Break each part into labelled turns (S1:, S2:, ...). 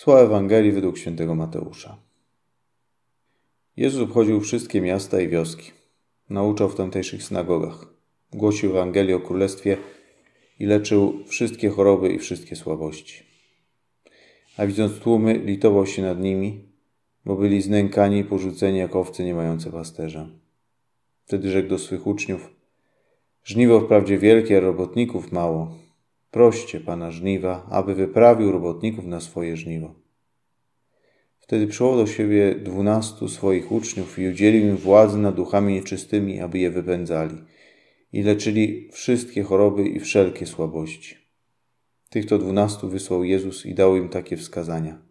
S1: Słowa Ewangelii według świętego Mateusza. Jezus obchodził wszystkie miasta i wioski. Nauczał w tamtejszych synagogach. Głosił Ewangelię o Królestwie i leczył wszystkie choroby i wszystkie słabości. A widząc tłumy, litował się nad nimi, bo byli znękani i porzuceni jak owce nie mające pasterza. Wtedy rzekł do swych uczniów: Żniwo wprawdzie wielkie, robotników mało. Proście Pana żniwa, aby wyprawił robotników na swoje żniwo. Wtedy przywołał do siebie dwunastu swoich uczniów i udzielił im władzy nad duchami nieczystymi, aby je wypędzali i leczyli wszystkie choroby i wszelkie słabości. Tych to dwunastu wysłał Jezus i dał im takie wskazania.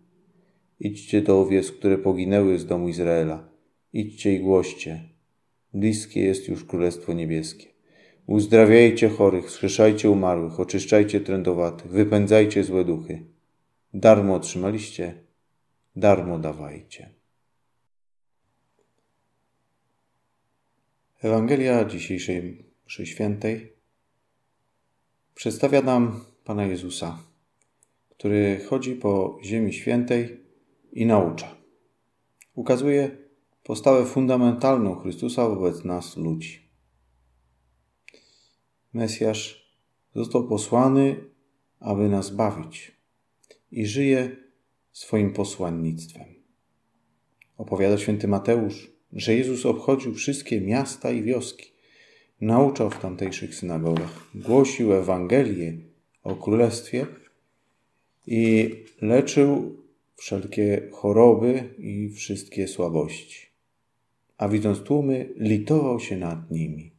S1: Idźcie do owiec, które poginęły z domu Izraela. Idźcie i głoście. Bliskie jest już Królestwo Niebieskie. Uzdrawiajcie chorych, skrzeszajcie umarłych, oczyszczajcie trędowatych, wypędzajcie złe duchy. Darmo otrzymaliście, darmo dawajcie. Ewangelia dzisiejszej mszy świętej przedstawia nam Pana Jezusa, który chodzi po ziemi świętej i naucza. Ukazuje postawę fundamentalną Chrystusa wobec nas ludzi. Mesjasz został posłany, aby nas bawić i żyje swoim posłannictwem. Opowiada święty Mateusz, że Jezus obchodził wszystkie miasta i wioski, nauczał w tamtejszych synagogach, głosił Ewangelię o Królestwie i leczył wszelkie choroby i wszystkie słabości. A widząc tłumy, litował się nad nimi.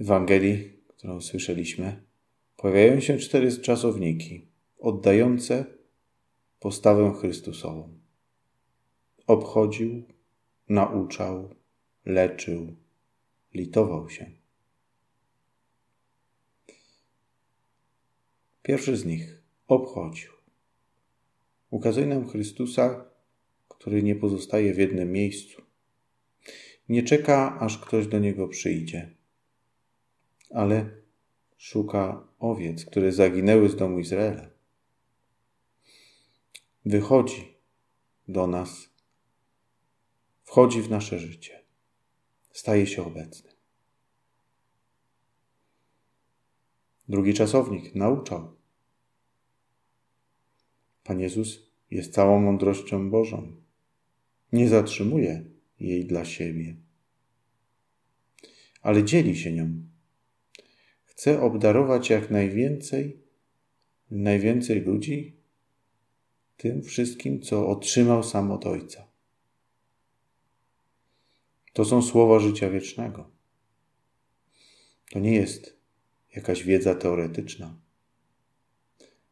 S1: Ewangelii, którą słyszeliśmy, pojawiają się cztery czasowniki oddające postawę Chrystusową. Obchodził, nauczał, leczył, litował się. Pierwszy z nich obchodził. Ukazuje nam Chrystusa, który nie pozostaje w jednym miejscu. Nie czeka, aż ktoś do niego przyjdzie, ale szuka owiec, które zaginęły z domu Izraela. Wychodzi do nas, wchodzi w nasze życie, staje się obecny. Drugi czasownik nauczał. Pan Jezus jest całą mądrością Bożą. Nie zatrzymuje jej dla siebie, ale dzieli się nią. Chce obdarować jak najwięcej, najwięcej ludzi tym wszystkim, co otrzymał sam od Ojca. To są słowa życia wiecznego. To nie jest jakaś wiedza teoretyczna,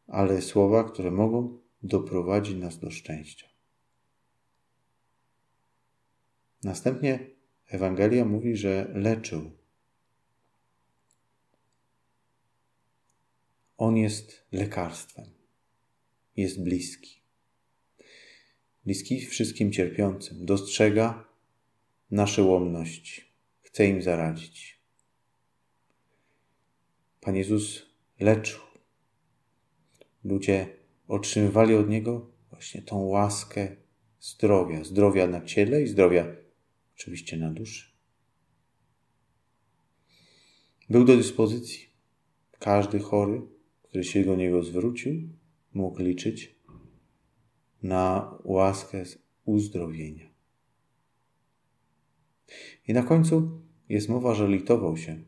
S1: ale słowa, które mogą doprowadzić nas do szczęścia. Następnie Ewangelia mówi, że leczył. On jest lekarstwem, jest bliski. Bliski wszystkim cierpiącym, dostrzega nasze łomności, chce im zaradzić. Pan Jezus leczył. Ludzie otrzymywali od Niego właśnie tą łaskę zdrowia, zdrowia na ciele i zdrowia oczywiście na duszy. Był do dyspozycji. Każdy chory, który się do Niego zwrócił, mógł liczyć na łaskę uzdrowienia. I na końcu jest mowa, że litował się.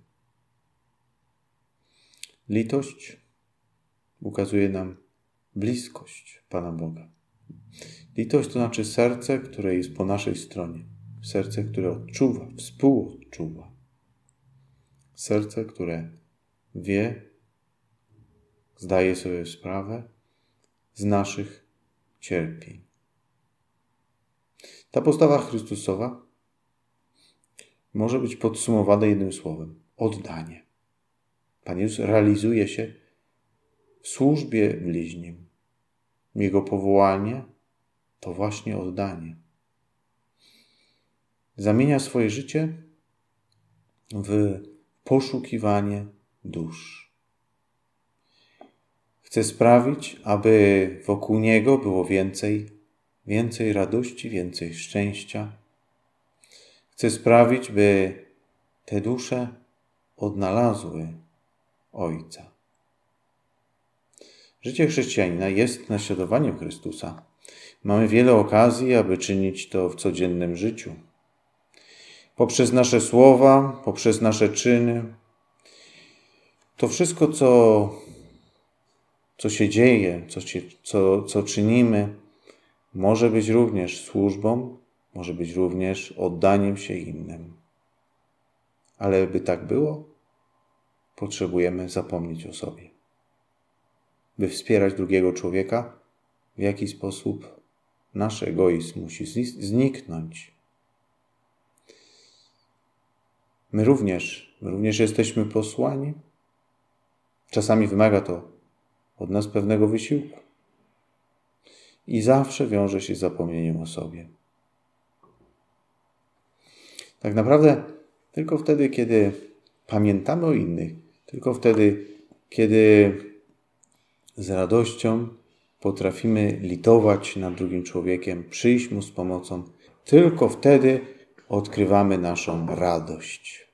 S1: Litość ukazuje nam bliskość Pana Boga. Litość to znaczy serce, które jest po naszej stronie. Serce, które odczuwa, współodczuwa. Serce, które wie, zdaje sobie sprawę z naszych cierpień. Ta postawa Chrystusowa może być podsumowana jednym słowem oddanie. Pan Jezus realizuje się w służbie bliźnim. Jego powołanie to właśnie oddanie. Zamienia swoje życie w poszukiwanie dusz. Chce sprawić, aby wokół Niego było więcej, więcej radości, więcej szczęścia. Chce sprawić, by te dusze odnalazły Ojca. Życie chrześcijanina jest naśladowaniem Chrystusa. Mamy wiele okazji, aby czynić to w codziennym życiu. Poprzez nasze słowa, poprzez nasze czyny. To wszystko, co, co się dzieje, co, się, co, co czynimy, może być również służbą, może być również oddaniem się innym. Ale by tak było, potrzebujemy zapomnieć o sobie. By wspierać drugiego człowieka, w jaki sposób nasz egoizm musi zniknąć. My również, my również jesteśmy posłani. Czasami wymaga to od nas pewnego wysiłku. I zawsze wiąże się z zapomnieniem o sobie. Tak naprawdę tylko wtedy, kiedy pamiętamy o innych, tylko wtedy, kiedy z radością potrafimy litować nad drugim człowiekiem, przyjść mu z pomocą, tylko wtedy odkrywamy naszą radość.